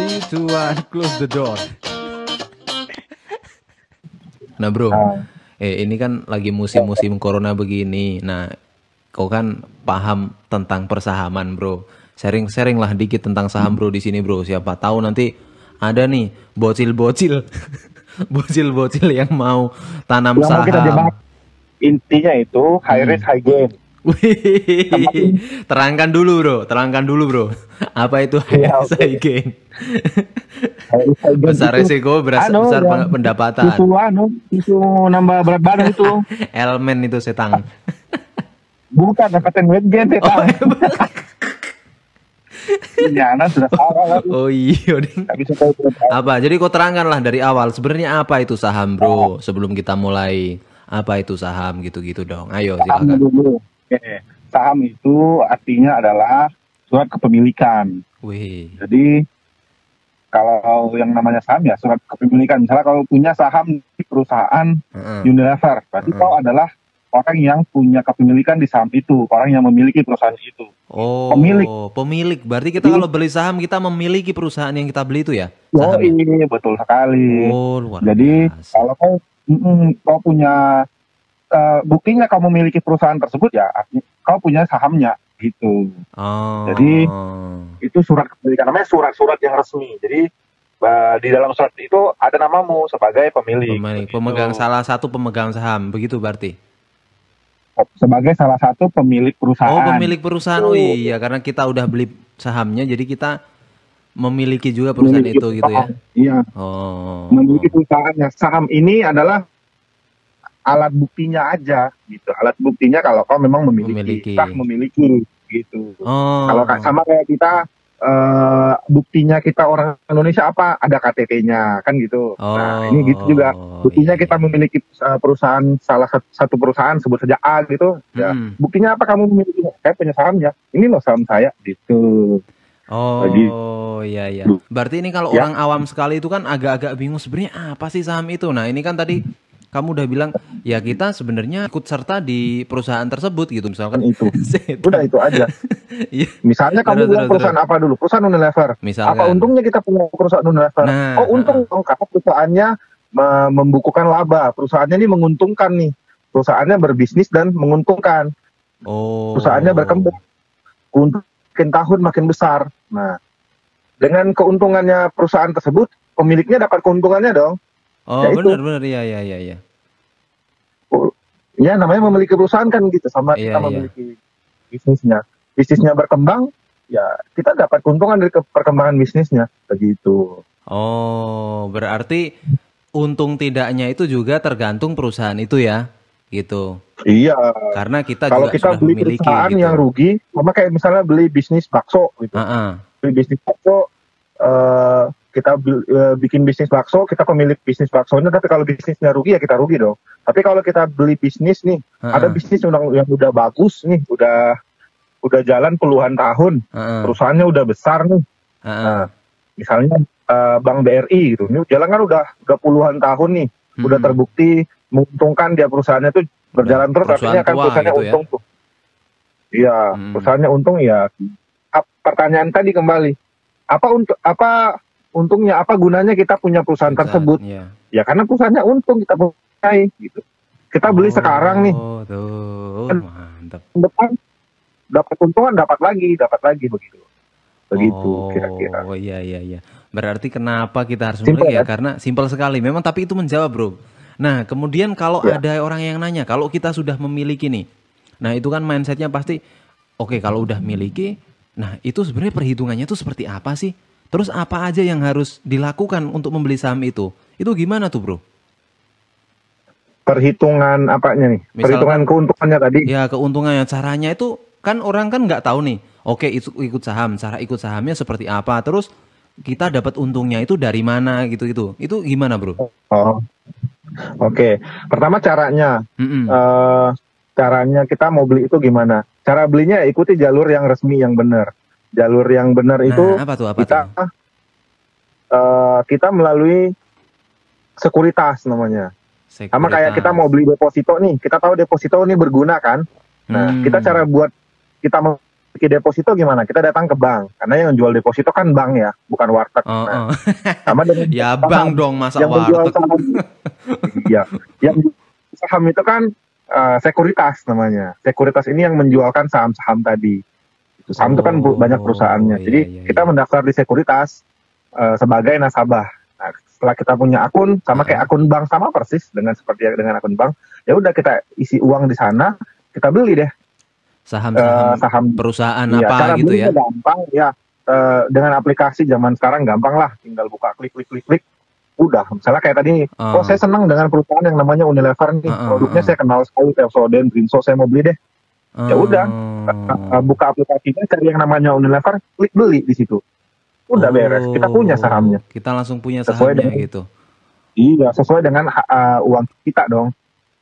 Three, two, one, close the door. Nah bro, Nah. eh ini kan lagi musim-musim corona begini. Nah, kau kan paham tentang persahaman bro. Sharing-sharing lah dikit tentang saham bro di sini bro. Siapa tahu nanti ada nih bocil-bocil, bocil-bocil yang mau tanam Yang mau kita saham. Intinya itu high risk high gain. Wih, terangkan dulu bro, terangkan dulu bro. Apa itu Iya, high gain? High besar itu, resiko, beras, anu, besar yang pendapatan. Itu anu, itu nambah berat badan itu. Elemen itu setang. Bukan dapetin weight gain Oh, kita. Iya, nah sudah oh iya. Apa? Jadi kau terangkan lah dari awal. Sebenarnya apa itu saham, bro? Sebelum kita mulai, apa itu saham gitu-gitu dong. Ayo Saham silakan. dulu. Oke. Saham itu artinya adalah surat kepemilikan. Wih, Jadi kalau yang namanya saham ya surat kepemilikan. Misalnya kalau punya saham di perusahaan Heeh. Unilever, berarti Hmm. kau adalah orang yang punya kepemilikan di saham itu, orang yang memiliki perusahaan itu. Oh, Pemilik. pemilik. Berarti kita kalau beli saham kita memiliki perusahaan yang kita beli itu ya? Oh Sahamnya? ini betul sekali. Oh, luar Jadi biasa. kalau kau mm, kau punya eh, buktinya kau memiliki perusahaan tersebut ya kau punya sahamnya gitu. Oh. jadi- Itu surat kepemilikan namanya surat-surat yang resmi. Jadi eh, di dalam surat itu ada namamu sebagai pemilik. pemilik, Begitu. pemegang salah satu pemegang saham, begitu berarti. sebagai salah satu pemilik perusahaan. Oh, pemilik perusahaan. Oh Betul. iya, karena kita udah beli sahamnya, jadi kita memiliki juga perusahaan Memiliki itu gitu ya. Iya, Oh. memiliki perusahaannya. Saham ini adalah alat buktinya aja gitu. Alat buktinya kalau kau memang memiliki, Memiliki. sah memiliki gitu. Oh. Kalau ka- sama kayak kita eh, buktinya kita orang Indonesia apa? Ada KTP-nya kan gitu. Nah, ini gitu juga. Oh, Buktinya iya. kita memiliki eh, perusahaan salah satu, perusahaan sebut saja A gitu. Ya. Mm. Buktinya apa kamu memiliki? Saya punya sahamnya. Ini loh saham saya gitu. Oh, Lagi. iya iya. Berarti ini kalau Ya. orang awam sekali itu kan agak-agak bingung sebenarnya apa sih saham itu. Nah, ini kan tadi kamu udah bilang ya kita sebenarnya ikut serta di perusahaan tersebut gitu misalkan. Kan itu. Udah itu aja. Iya. Misalnya kamu Terus, bilang terus, perusahaan apa dulu? Perusahaan Unilever. Misalkan. Apa untungnya kita punya perusahaan Unilever? Nah, oh untung dong karena perusahaannya me- membukukan laba. Perusahaannya ini menguntungkan nih. Perusahaannya berbisnis dan menguntungkan. Oh. Perusahaannya berkembang. Untuk makin tahun makin besar. Nah, dengan keuntungannya perusahaan tersebut, pemiliknya dapat keuntungannya dong. Oh, Ya benar benar iya iya iya iya. Ya namanya memiliki perusahaan kan gitu sama Iya, kita iya. memiliki bisnisnya. Bisnisnya berkembang, ya kita dapat keuntungan dari ke- perkembangan bisnisnya begitu. Oh, berarti untung tidaknya itu juga tergantung perusahaan itu ya. Gitu. Iya. Karena kita Kalau juga kita sudah beli memiliki perusahaan gitu. yang rugi, sama kayak misalnya beli bisnis bakso gitu. Ah, ah. Beli bisnis bakso, eh, kita eh, bikin bisnis bakso, kita pemilik bisnis baksonya, tapi kalau bisnisnya rugi ya kita rugi dong. Tapi kalau kita beli bisnis nih, ah, ada ah, bisnis yang, yang udah bagus nih, udah udah jalan puluhan tahun, ah, ah, perusahaannya udah besar nih. ah, ah. Nah, misalnya eh, Bank BRI gitu, ini jalan kan udah udah puluhan tahun nih, udah Hmm. terbukti menguntungkan dia perusahaannya tuh berjalan terus, perusahaan artinya kan perusahaannya gitu ya. untung tuh. Iya, Hmm. perusahaannya untung ya. Pertanyaan tadi kembali, apa untuk apa untungnya, apa gunanya kita punya perusahaan tersebut? Iya. Ya karena perusahaannya untung kita punya gitu. Kita beli sekarang nih, Oh, tuh. Kan- Mantap. depan dapat keuntungan, dapat lagi, dapat lagi begitu. Begitu oh, kira-kira. Oh iya iya iya. Berarti kenapa kita harus Simpel, memiliki ya? kan? Karena simpel sekali. Memang tapi itu menjawab, Bro. Nah, kemudian kalau Ya. ada orang yang nanya, kalau kita sudah memiliki nih. Nah, itu kan mindsetnya pasti oke kalau udah miliki, nah itu sebenarnya perhitungannya itu seperti apa sih? Terus apa aja yang harus dilakukan untuk membeli saham itu? Itu gimana tuh, Bro? Perhitungan apanya nih? Misalkan- Perhitungan keuntungannya tadi. Ya keuntungannya caranya itu kan orang kan nggak tahu nih. Oke ikut saham, cara ikut sahamnya seperti apa? Terus kita dapat untungnya itu dari mana gitu-gitu. Itu gimana bro? Oh, oke. Pertama caranya, Mm-mm. eh, caranya kita mau beli itu gimana? Cara belinya ya ikuti jalur yang resmi yang benar. Jalur yang benar itu nah, apa tuh apa kita tuh? eh, kita melalui sekuritas namanya. Sama kayak kita mau beli deposito nih, kita tahu deposito ini berguna kan? Nah, Hmm. kita cara buat kita mau bikin deposito gimana? Kita datang ke bank. Karena yang jual deposito kan bank ya, bukan warteg. Oh, Nah, oh. sama dengan ya bang dong masa yang menjual warteg. saham. Iya, yang saham itu kan eh, sekuritas namanya. Sekuritas ini yang menjualkan saham-saham tadi. Saham itu kan Oh, banyak perusahaannya. iya, Jadi iya, kita iya. mendaftar di sekuritas eh, sebagai nasabah. Nah, setelah kita punya akun sama kayak akun bank sama persis dengan seperti dengan akun bank, ya udah kita isi uang di sana, kita beli deh eh, Saham-saham saham perusahaan Iya, apa cara gitu ya. belinya gampang ya. Eh, dengan aplikasi zaman sekarang gampang lah, tinggal buka klik klik klik klik. Udah, misalnya kayak tadi, Ah. oh saya senang dengan perusahaan yang namanya Unilever nih, Ah, ah, produknya saya kenal sekali, Pepsodent, Brinso, saya mau beli deh. Ya udah. Oh. Eh, buka aplikasinya, cari yang namanya Unilever, klik beli di situ. Udah beres, kita punya Oh, sahamnya. Kita langsung punya Sesuai sahamnya dengan- gitu. Iya, sesuai dengan eh, uang kita dong.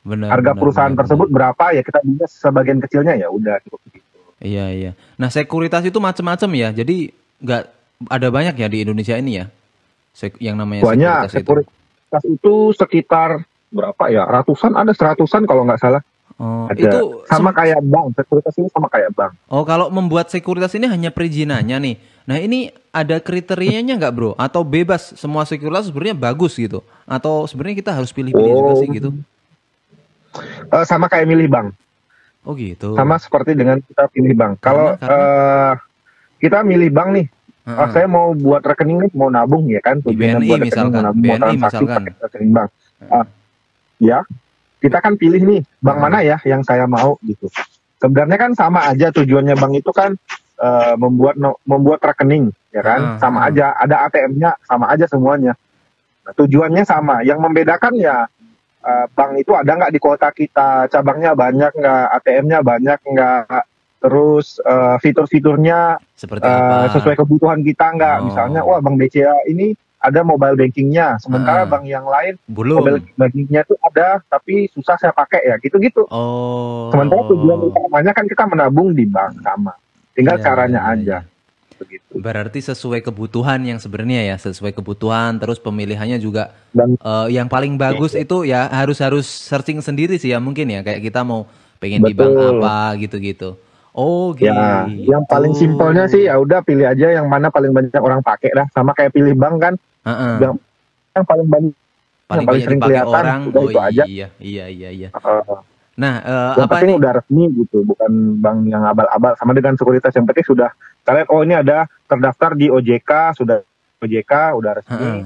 Benar. Harga benar, perusahaan benar, tersebut berapa ya kita belinya sebagian kecilnya ya udah cukup gitu. Iya iya. Nah sekuritas itu macam-macam ya. Jadi nggak ada banyak ya di Indonesia ini ya. Sek- yang namanya Banyak, sekuritas itu. sekuritas itu sekitar berapa ya? Ratusan ada seratusan kalau nggak salah. Oh, Ada. itu sama kayak bank, sekuritas ini sama kayak bank. Oh kalau membuat sekuritas ini hanya perizinannya nih. Nah ini ada kriterianya nggak bro? Atau bebas semua sekuritas sebenarnya bagus gitu? Atau sebenarnya kita harus pilih-pilih juga Oh. sih gitu? Eh, sama kayak milih bank, Oh gitu. sama seperti dengan kita pilih bank. Kalau eh, kita milih bank nih, Heeh. oh, saya mau buat rekening nih, mau nabung ya kan, tujuannya BNI buat rekening, misalkan, mau nabung, mau BNI transaksi misalkan. pakai rekening bank. Ah, ya, kita kan pilih nih bank Hmm. mana ya yang saya mau gitu. Sebenarnya kan sama aja tujuannya bank itu kan eh, membuat no- membuat rekening ya kan, Hmm, sama aja. Ada ATM-nya, sama aja semuanya. Nah, tujuannya sama. Yang membedakan ya eh, bank itu ada nggak di kota kita, cabangnya banyak nggak, ATM-nya banyak nggak, terus eh, fitur-fiturnya Seperti apa? sesuai kebutuhan kita nggak. Oh. Misalnya, wah bank BCA ini ada mobile bankingnya, sementara Ah. bank yang lain Belum. mobile bankingnya tuh ada, tapi susah saya pakai ya, gitu-gitu. Oh. Sementara tujuan utamanya kan kita menabung di bank sama, tinggal Iya, caranya iya, aja, begitu. Berarti sesuai kebutuhan yang sebenarnya ya, sesuai kebutuhan terus pemilihannya juga Dan eh, yang paling bagus itu ya harus harus searching sendiri sih ya mungkin ya kayak kita mau pengen di bank Betul. apa gitu-gitu. Oh gitu. ya, yang paling simpelnya sih ya udah pilih aja yang mana paling banyak orang pakai dah, sama kayak pilih bank kan, Heeh. yang, yang paling banyak paling paling banyak sering kelihatan, orang. udah Oh itu aja. iya, iya iya iya. eh, Nah, eh, yang apa penting nih? udah resmi gitu, bukan bank yang abal-abal. Sama dengan sekuritas yang penting sudah kita lihat oh ini ada terdaftar di OJK, sudah OJK, udah resmi. Heeh.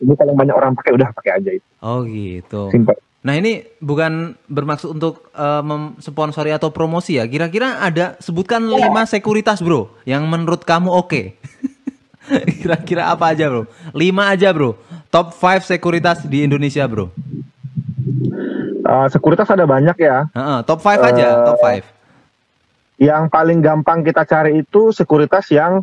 Ini paling banyak orang pakai udah pakai aja itu. Oh gitu. Simpel. Nah ini bukan bermaksud untuk eh, sponsori atau promosi ya. Kira-kira ada sebutkan lima sekuritas bro yang menurut kamu oke. Kira-kira apa aja bro? Lima aja bro. Top 5 sekuritas di Indonesia bro. Eh, sekuritas ada banyak ya. Heeh, top 5 aja, Eh, top 5. Yang paling gampang kita cari itu sekuritas yang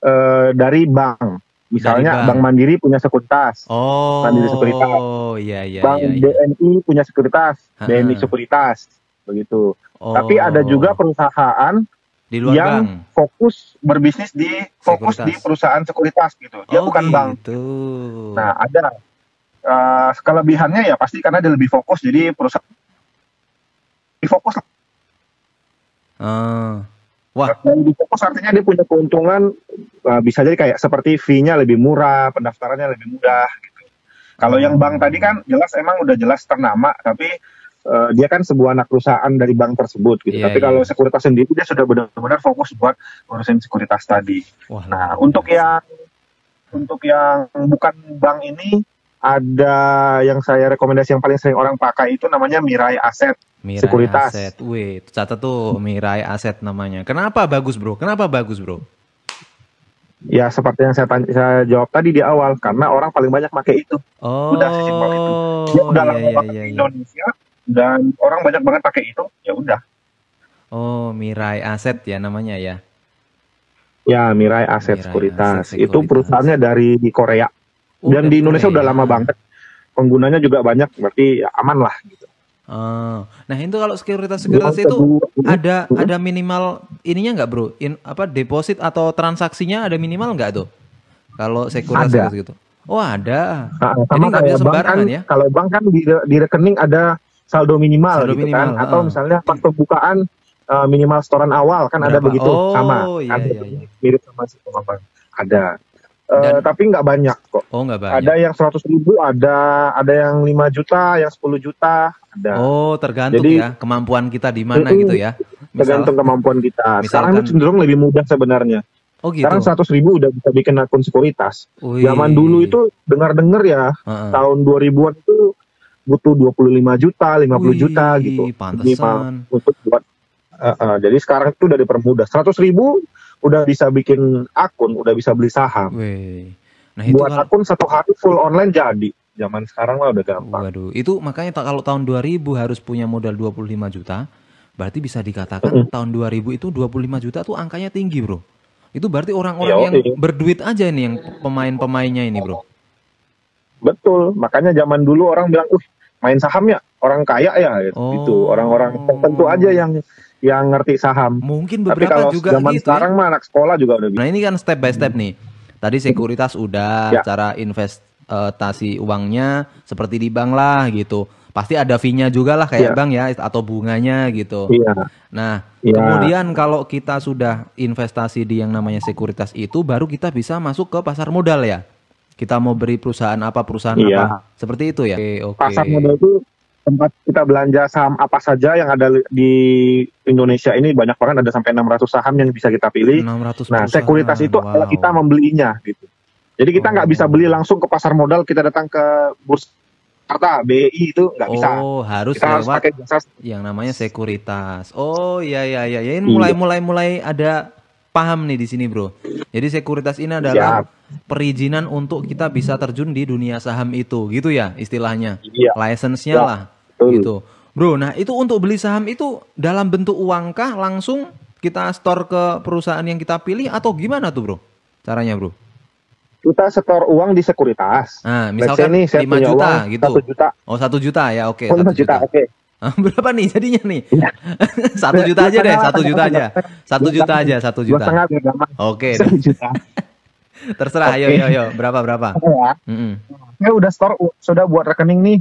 eh, dari bank. Misalnya Dari bank. Bank Mandiri punya sekuritas, Oh, Mandiri Sekuritas. iya iya Bank iya. iya. BNI punya sekuritas. BNI Sekuritas, begitu. Oh, Tapi ada juga perusahaan di luar yang bank. fokus berbisnis di fokus Sekuritas. di perusahaan sekuritas gitu. Dia oh, bukan bank. gitu. Nah, ada eh, kelebihannya ya pasti karena dia lebih fokus jadi perusahaan lebih fokus Ah. Wah, Dan lebih fokus artinya dia punya keuntungan eh, bisa jadi kayak seperti fee-nya lebih murah, pendaftarannya lebih mudah gitu. Kalau yang bank tadi kan jelas emang udah jelas ternama tapi eh, dia kan sebuah anak perusahaan dari bank tersebut gitu. Iya, tapi iya. kalau sekuritas sendiri dia sudah benar-benar fokus buat urusin sekuritas tadi. wah. Nah, untuk yang untuk yang bukan bank ini ada yang saya rekomendasi yang paling sering orang pakai itu namanya Mirai Asset. Mirai Sekuritas. Aset. Wih, catat tuh Mirai Aset namanya. Kenapa bagus, Bro? Kenapa bagus, Bro? Ya seperti yang saya, tanya, saya jawab tadi di awal karena orang paling banyak pakai itu. Oh, Udah sesimpel itu. Dia udah iya, lama iya, banget iya, di iya. Dan orang banyak banget pakai itu. Ya udah. Oh, Mirai Aset ya namanya ya. Ya Mirai Asset Mirai Sekuritas. Aset Itu Sekuritas. perusahaannya dari Korea Oh, dan di Indonesia Korea. udah lama banget. Penggunanya juga banyak, berarti ya aman lah. Gitu. Oh. Nah, itu kalau sekuritas-sekuritas Yang itu kedua- ada Hmm. ada minimal ininya nggak, Bro? In, apa deposit atau transaksinya ada minimal nggak tuh? Kalau sekuritas Ada. gitu. Oh, ada. Nah, Jadi sama nggak kayak bisa bank kan, ya? kalau bank kan di, di rekening ada saldo minimal Saldo gitu minimal, kan, atau heeh. misalnya pas pembukaan uh, minimal setoran awal kan ada Berapa? begitu Oh, sama iya, Ada iya, iya. mirip sama si pengembang ada Uh, Dan- tapi nggak banyak kok Oh nggak banyak. ada yang 100 ribu ada ada yang 5 juta yang 10 juta ada Oh tergantung Jadi- ya kemampuan kita di mana gitu ya. Misal, tergantung kemampuan kita sekarang misalkan- ini cenderung lebih mudah sebenarnya oh gitu. sekarang 100 ribu udah bisa bikin akun sekuritas Wih. zaman dulu itu dengar-dengar ya Heeh. tahun 2000-an itu butuh 25 juta 50 Wih, juta gitu pantesan. untuk buat Uh, uh, jadi sekarang itu udah dipermudah 100 ribu udah bisa bikin akun udah bisa beli saham Wih. Nah itu buat kalau, akun satu hari full online jadi zaman sekarang mah udah gampang waduh, itu makanya kalau tahun 2000 harus punya modal 25 juta, berarti bisa dikatakan tahun 2000 itu 25 juta tuh angkanya tinggi, Bro. Itu berarti orang-orang Iya, yang oke. berduit aja nih yang pemain-pemainnya ini, Bro. betul makanya zaman dulu orang bilang uh main saham ya orang kaya ya gitu, Oh. Gitu. orang-orang tertentu aja yang yang ngerti saham Mungkin tapi beberapa kalau juga zaman gitu. ya. sekarang mah anak sekolah juga udah bisa Nah ini kan step by step nih. Tadi sekuritas udah, Ya. cara investasi uangnya seperti di bank lah gitu. Pasti ada fee-nya juga lah kayak Ya. bank ya atau bunganya gitu. iya Nah Ya. kemudian kalau kita sudah investasi di yang namanya sekuritas itu, baru kita bisa masuk ke pasar modal ya. Kita mau beri perusahaan apa perusahaan Iya. apa seperti itu ya. Oke oke. pasar modal itu tempat kita belanja saham apa saja yang ada di Indonesia ini banyak banget ada sampai 600 saham yang bisa kita pilih 600 Nah, perusahaan. sekuritas itu adalah Wow. kita membelinya gitu. Jadi kita nggak Oh. bisa beli langsung ke pasar modal, kita datang ke bursa Jakarta, BI itu nggak bisa. Oh harus Kita harus lewat pakai jasa yang namanya sekuritas. Oh iya iya iya, ya, ini Iya. mulai mulai mulai ada paham nih di sini bro. Jadi sekuritas ini adalah perizinan untuk kita bisa terjun di dunia saham itu, gitu ya istilahnya. Iya. License-nya Ya, lah, betul. gitu. Bro, nah itu untuk beli saham itu dalam bentuk uang kah langsung kita store ke perusahaan yang kita pilih atau gimana tuh bro? Caranya bro? kita setor uang di sekuritas. Nah, misalkan nih saya 5 punya juta uang gitu. 1 juta. Oh satu juta ya, oke. Oh, 5 satu juta, oke. Ah, Berapa nih jadinya nih? Iya. satu juta aja deh, satu juta aja. Satu juta aja, satu juta. Oke, Satu juta. terserah. Ayo, ayo, ayo. Berapa, berapa? Ya. Mm-mm. Saya udah store, sudah buat rekening nih.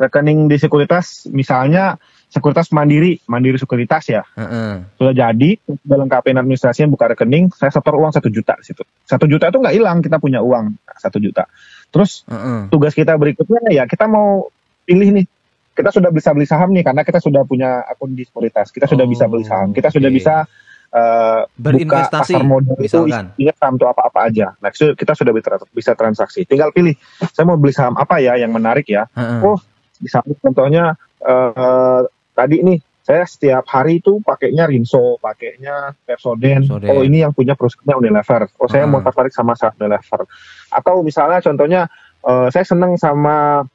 Rekening di sekuritas, misalnya sekuritas mandiri, mandiri sekuritas ya. Heeh. sudah jadi sudah lengkapin administrasinya buka rekening saya setor uang satu juta di situ satu juta itu nggak hilang kita punya uang satu juta terus tugas kita berikutnya ya kita mau pilih nih kita sudah bisa beli saham nih karena kita sudah punya akun di sekuritas kita sudah Oh, bisa beli saham kita sudah oke. bisa uh, Berinvestasi, buka pasar modal misalkan. itu isinya saham itu apa apa aja nah kita sudah bisa- bisa transaksi tinggal pilih saya mau beli saham apa ya yang menarik ya Heeh. Oh, saham contohnya eh, tadi nih saya setiap hari itu pakainya Rinso, pakainya Pepsodent. Pepsodent. Oh ini yang punya perusahaannya Unilever. Oh saya Ah. mau tertarik sama saham Unilever. Atau misalnya contohnya eh, saya seneng sama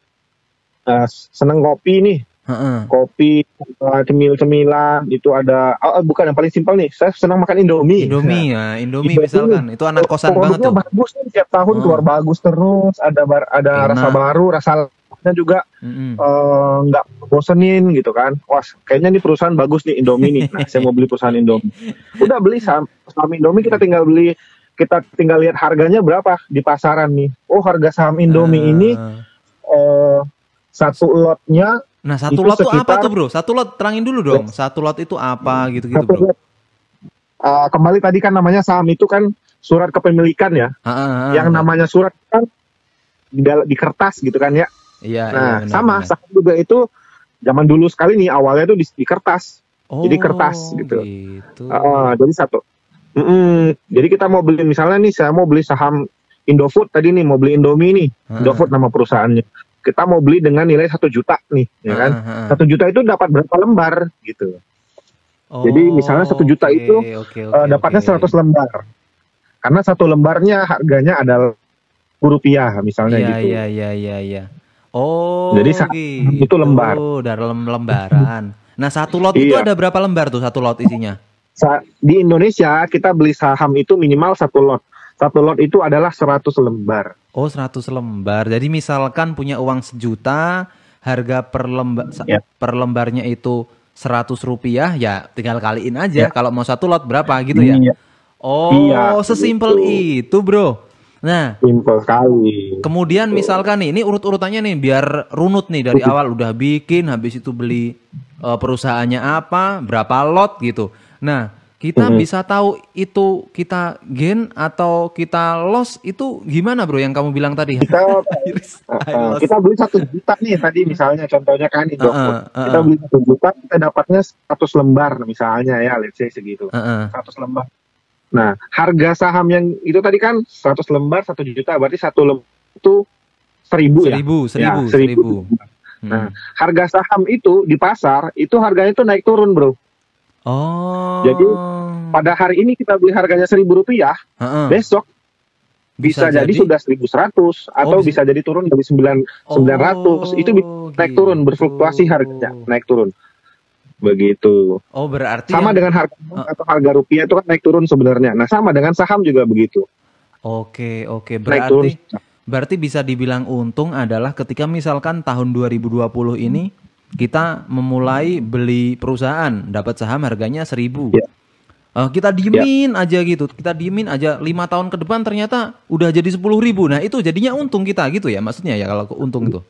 eh, seneng kopi nih, Heeh. kopi eh, cemil-cemilan itu ada. Oh, bukan yang paling simpel nih. Saya senang makan Indomie. Indomie ya, Indomie Indomie. misalkan. Itu anak kosan banget tuh. bagus nih tiap tahun Ah. keluar bagus terus. Ada bar- ada Enak. rasa baru, rasa juga Mm-mm. eh, nggak bosenin gitu kan. Wah, kayaknya ini perusahaan bagus nih Indomie nih. Nah, saya mau beli perusahaan Indomie. Udah beli saham, saham Indomie kita tinggal beli kita tinggal lihat harganya berapa di pasaran nih. Oh, harga saham Indomie Ah. ini eh satu lotnya Nah, satu itu lot tuh apa tuh, Bro? Satu lot terangin dulu dong. Satu lot itu apa gitu-gitu, satu Bro. lot. Eh, kembali tadi kan namanya saham itu kan surat kepemilikan ya. Ah, ah. Yang namanya surat kan di, di kertas gitu kan ya. Iya, iya, Nah, benar, sama benar. saham juga itu zaman dulu sekali nih awalnya tuh di, di kertas. jadi kertas Oh, gitu. gitu. Ah, jadi satu. Mm-mm. Jadi kita mau beli misalnya nih saya mau beli saham Indofood tadi nih mau beli Indomie nih. Indofood nama perusahaannya. Kita mau beli dengan nilai satu juta nih, ya kan? Ah, ah. Satu juta itu dapat berapa lembar gitu. Oh, jadi misalnya satu juta oke, itu, oke, oke, Eh, dapatnya oke. 100 lembar. Karena satu lembarnya harganya adalah rupiah misalnya Iya, gitu. iya, iya, iya, iya. Oh, Jadi sa- gitu. itu lembar. dalam lembaran. Nah, satu lot itu Iya. ada berapa lembar tuh satu lot isinya? Sa- di Indonesia kita beli saham itu minimal satu lot. Satu lot itu adalah 100 lembar. Oh, 100 lembar. Jadi misalkan punya uang sejuta, harga per lembar Ya. per lembarnya itu 100 rupiah, ya tinggal kaliin aja. Ya. Kalau mau satu lot berapa gitu ya? Iya. Oh, Iya, sesimpel gitu. itu, Bro. Nah, Simple sekali. kemudian misalkan nih, ini urut-urutannya nih biar runut nih dari awal udah bikin, habis itu beli eh, perusahaannya apa, berapa lot gitu. Nah, kita bisa tahu itu kita gain atau kita loss itu gimana bro yang kamu bilang tadi? Kita Iris, Uh, lost. kita beli satu juta nih tadi misalnya contohnya kan itu Uh-uh, uh-uh. kita beli satu juta kita dapatnya 100 lembar misalnya ya let's say segitu Heeh. 100 lembar nah harga saham yang itu tadi kan 100 lembar satu juta berarti satu lembar itu seribu ya Seribu, seribu, Ya, seribu. Nah, Hmm. harga saham itu di pasar itu harganya itu naik turun bro Oh. Jadi, pada hari ini kita beli harganya seribu rupiah Heeh. besok bisa, jadi, sudah 1100 atau Oh, bisa- bisa jadi turun dari 9 900 itu bisa Oh, naik turun gitu. berfluktuasi harganya naik turun. Begitu. Oh berarti sama yang- dengan harga atau harga rupiah itu kan naik turun sebenarnya. Nah sama dengan saham juga begitu. Oke oke. Naik turun. berarti berarti bisa dibilang untung adalah ketika misalkan tahun 2020 ini kita memulai beli perusahaan dapat saham harganya 1000 Ya. Eh, kita diemin aja gitu. Kita diemin aja lima tahun ke depan ternyata udah jadi 10.000 ribu. Nah itu jadinya untung kita gitu ya maksudnya ya kalau untung itu.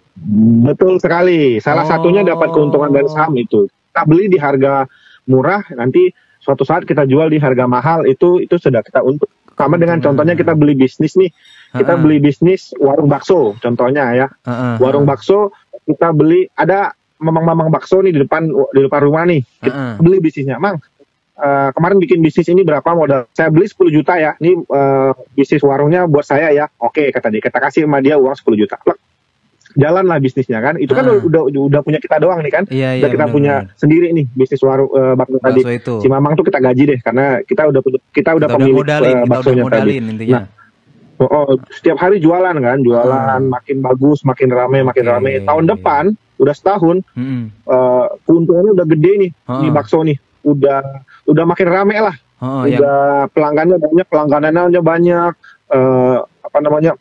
Betul sekali. Salah Oh. satunya dapat keuntungan dari saham itu. Kita beli di harga murah nanti suatu saat kita jual di harga mahal itu itu sudah kita untung. Sama dengan contohnya kita beli bisnis nih. Kita beli bisnis warung bakso contohnya ya. Warung bakso kita beli ada mamang-mamang bakso nih di depan di depan rumah nih kita Heeh. beli bisnisnya mang eh, kemarin bikin bisnis ini berapa modal saya beli 10 juta ya ini eh, bisnis warungnya buat saya ya oke kata dia kita kasih sama dia uang 10 juta Plek. jalan lah bisnisnya kan itu kan Ah. udah udah punya kita doang nih kan iya iya udah kita benar, punya benar. sendiri nih bisnis warung eh, bakso tadi itu si mamang tuh kita gaji deh karena kita udah punya kita udah kita udah pemilik modalin eh, kita udah baksonya tadi modalin intinya Oh, oh, setiap hari jualan kan, jualan Hmm. makin bagus, makin rame, makin Oke. rame. Tahun depan udah setahun, Mm-mm. eh, keuntungannya udah gede nih Heeh. di bakso nih. Udah udah makin rame lah. Heeh, yang udah pelanggannya banyak, pelangganannya banyak. eh, apa namanya?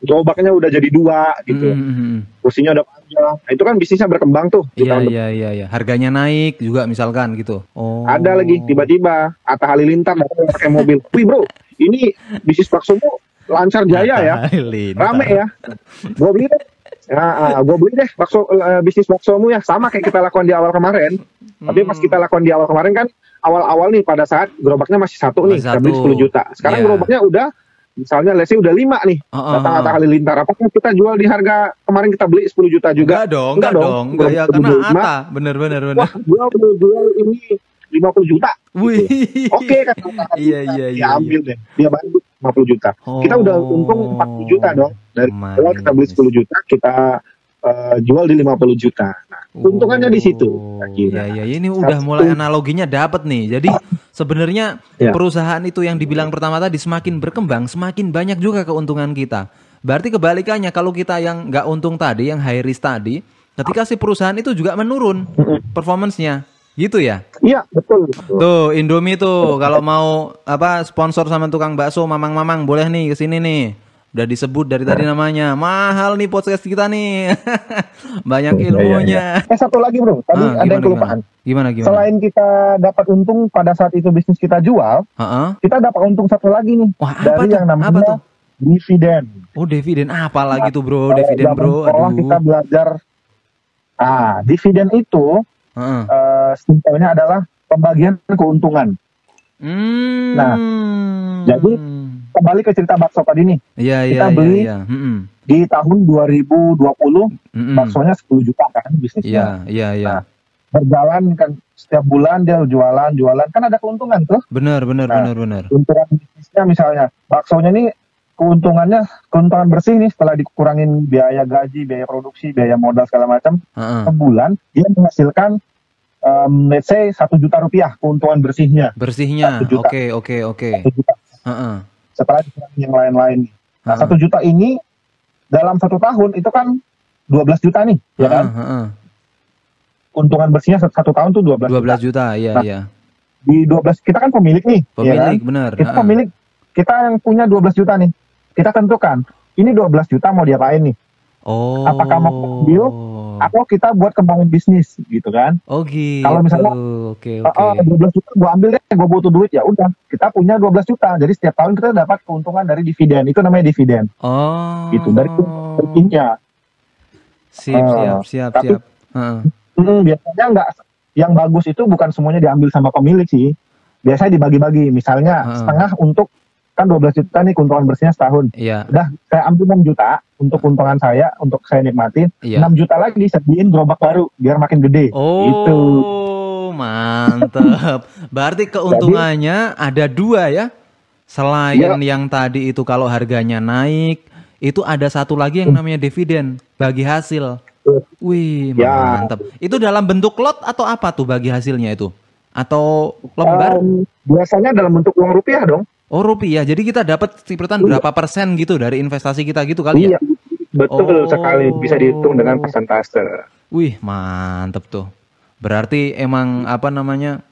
Gerobaknya udah jadi dua gitu. Mm, mm, mm. Kursinya udah panjang. Nah, itu kan bisnisnya berkembang tuh Iya iya iya iya. Harganya naik juga misalkan gitu. Oh. Ada lagi tiba-tiba Atta Halilintar pakai mobil. Wih bro, ini bisnis baksomu lancar jaya ya. Rame ya gue beli deh ya, gue beli deh bakso eh, bisnis baksomu ya sama kayak kita lakukan di awal kemarin tapi pas Hmm. kita lakukan di awal kemarin kan awal-awal nih pada saat gerobaknya masih satu nih Masih kita beli satu. 10 juta sekarang Iya. gerobaknya udah misalnya lesi udah lima nih Oh, oh, datang oh. Atta Halilintar apakah kita jual di harga kemarin kita beli 10 juta juga Enggak dong, Enggak enggak dong. Enggak ya karena 25. Ata. Bener bener bener. wah gue udah jual ini 50 juta Wih. oke kan Atta Iya iya dia iya. ambil deh dia bantu 50 juta kita udah Oh. untung 40 juta dong dari awal kita beli Manis. 10 juta kita eh, jual di 50 juta nah keuntungannya di situ Oh. Iya iya ini udah mulai analoginya dapat nih. Jadi sebenarnya Ya. perusahaan itu yang dibilang pertama tadi semakin berkembang, semakin banyak juga keuntungan kita. Berarti kebalikannya kalau kita yang nggak untung tadi, yang high risk tadi, ketika si perusahaan itu juga menurun performance-nya. Gitu ya. iya betul, betul. Tuh Indomie tuh kalau mau apa sponsor sama tukang bakso mamang-mamang boleh nih ke sini nih. Udah disebut dari tadi namanya. Mahal nih podcast kita nih. Banyak Iya, iya, ilmunya. eh satu lagi bro tadi Ah, ada yang kelupaan Gimana gimana? selain kita dapat untung pada saat itu bisnis kita jual Heeh. kita dapat untung satu lagi nih Wah, apa dari tuh? yang namanya Apa tuh? dividen Oh dividen apa lagi tuh bro? Dividen bro. Aduh. kita belajar ah dividen itu Heeh. eh, simpelnya adalah pembagian keuntungan Hmm. Nah, jadi kembali ke cerita bakso tadi nih Iya iya kita beli iya. Mm-mm. di tahun 2020 Mm-mm. baksonya 10 juta kan bisnisnya Iya iya iya. Nah. berjalan kan setiap bulan dia jualan jualan kan ada keuntungan tuh Benar benar Nah. benar benar. keuntungan bisnisnya misalnya baksonya ini keuntungannya keuntungan bersih nih setelah dikurangin biaya gaji biaya produksi biaya modal segala macam Heeh. sebulan dia menghasilkan um, let's say satu juta rupiah keuntungan bersihnya Bersihnya. Oke oke oke. Juta setelah dikurangin yang lain-lain nih nah satu juta ini dalam satu tahun itu kan 12 juta nih ya kan keuntungan bersihnya satu, tahun tuh 12, 12 juta. juta, iya Nah, iya. Di 12 kita kan pemilik nih, ya kan? Pemilik benar. Kita pemilik kita yang punya 12 juta nih. Kita tentukan ini 12 juta mau diapain nih? Oh. apakah mau ambil atau kita buat kembangin bisnis gitu kan. Oh gitu. Kalau misalnya, oke Uh, oke. uh, 12 juta gue ambil deh, gue butuh duit ya udah. Kita punya 12 juta, jadi setiap tahun kita dapat keuntungan dari dividen. Itu namanya dividen. Oh. Gitu dari pentingnya. Siap Uh, siap siap tapi- siap. Heeh. Hmm, biasanya nggak yang bagus itu bukan semuanya diambil sama pemilik sih. Biasanya dibagi-bagi. Misalnya Heeh. setengah untuk kan 12 juta nih keuntungan bersihnya setahun. Iya Udah saya ambil 6 juta untuk keuntungan saya untuk saya nikmatin. iya. 6 juta lagi sediain gerobak baru biar makin gede. Oh, Gitu. mantep. Berarti keuntungannya ada dua ya. Selain Iya. yang tadi itu kalau harganya naik, itu ada satu lagi yang namanya dividen bagi hasil. Wih, Ya. mantep. Itu dalam bentuk lot atau apa tuh bagi hasilnya itu? Atau lembar? Em, biasanya dalam bentuk uang rupiah dong. Oh, rupiah. Jadi kita dapat cipratan berapa persen gitu dari investasi kita gitu kali ya? Iya, betul Oh. sekali bisa dihitung dengan persentase. Wih, mantep tuh. Berarti emang apa namanya?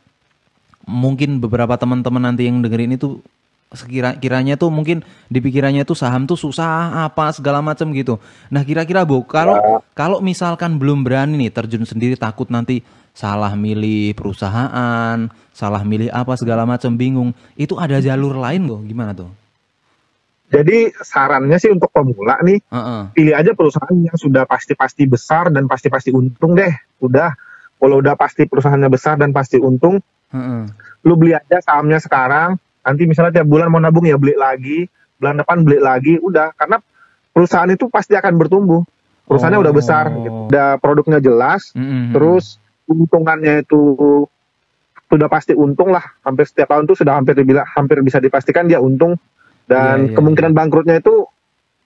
Mungkin beberapa teman-teman nanti yang dengerin itu sekira kiranya tuh mungkin di pikirannya tuh saham tuh susah apa segala macam gitu. Nah, kira-kira Bu, kalau kalau misalkan belum berani nih terjun sendiri takut nanti salah milih perusahaan, salah milih apa segala macam bingung. Itu ada jalur lain loh, gimana tuh? Jadi sarannya sih untuk pemula nih, Heeh. pilih aja perusahaan yang sudah pasti-pasti besar dan pasti-pasti untung deh. Udah, kalau udah pasti perusahaannya besar dan pasti untung, Heeh. lu beli aja sahamnya sekarang. Nanti misalnya tiap bulan mau nabung ya beli lagi, bulan depan beli lagi, udah. Karena perusahaan itu pasti akan bertumbuh. Perusahaannya udah besar, Oh. gitu. udah produknya jelas, Mm-mm. terus untungannya itu sudah pasti untung lah. Hampir setiap tahun tuh sudah hampir dibilang hampir bisa dipastikan dia untung dan Iya, iya, kemungkinan bangkrutnya itu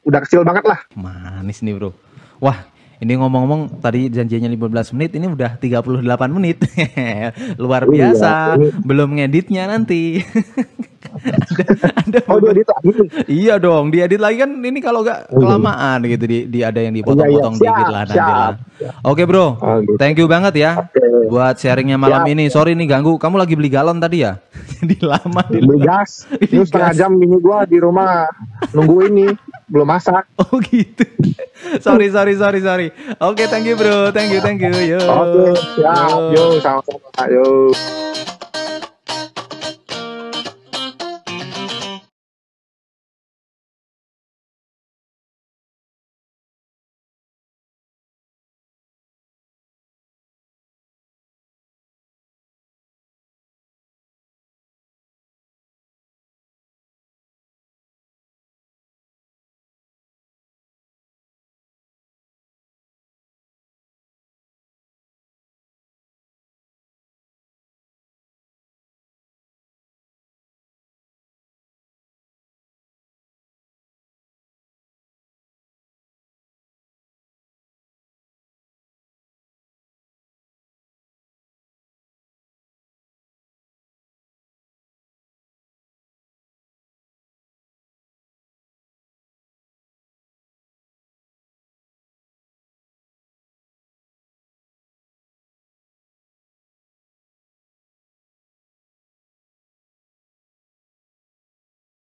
udah kecil banget lah. Manis nih bro. Wah ini ngomong-ngomong tadi janjinya 15 menit ini udah 38 menit. Luar Iya, biasa. ini- Belum ngeditnya nanti. ada, ada Oh dia edit lagi. Iya dong, diedit lagi kan ini kalau nggak kelamaan gitu di, di ada yang dipotong-potong Iya, iya. dikit lah nanti lah. Oke bro, Oh, gitu. thank you banget ya Oke. buat sharingnya malam Siap. ini. Sorry nih ganggu, kamu lagi beli galon tadi ya? Jadi lama di Beli gas. Ini setengah jam ini gua di rumah nunggu ini belum masak. Oh gitu. sorry sorry sorry sorry. Oke thank you bro, thank you thank you. Yo. Oke, siap. Yo. Yo, sama-sama. Yo.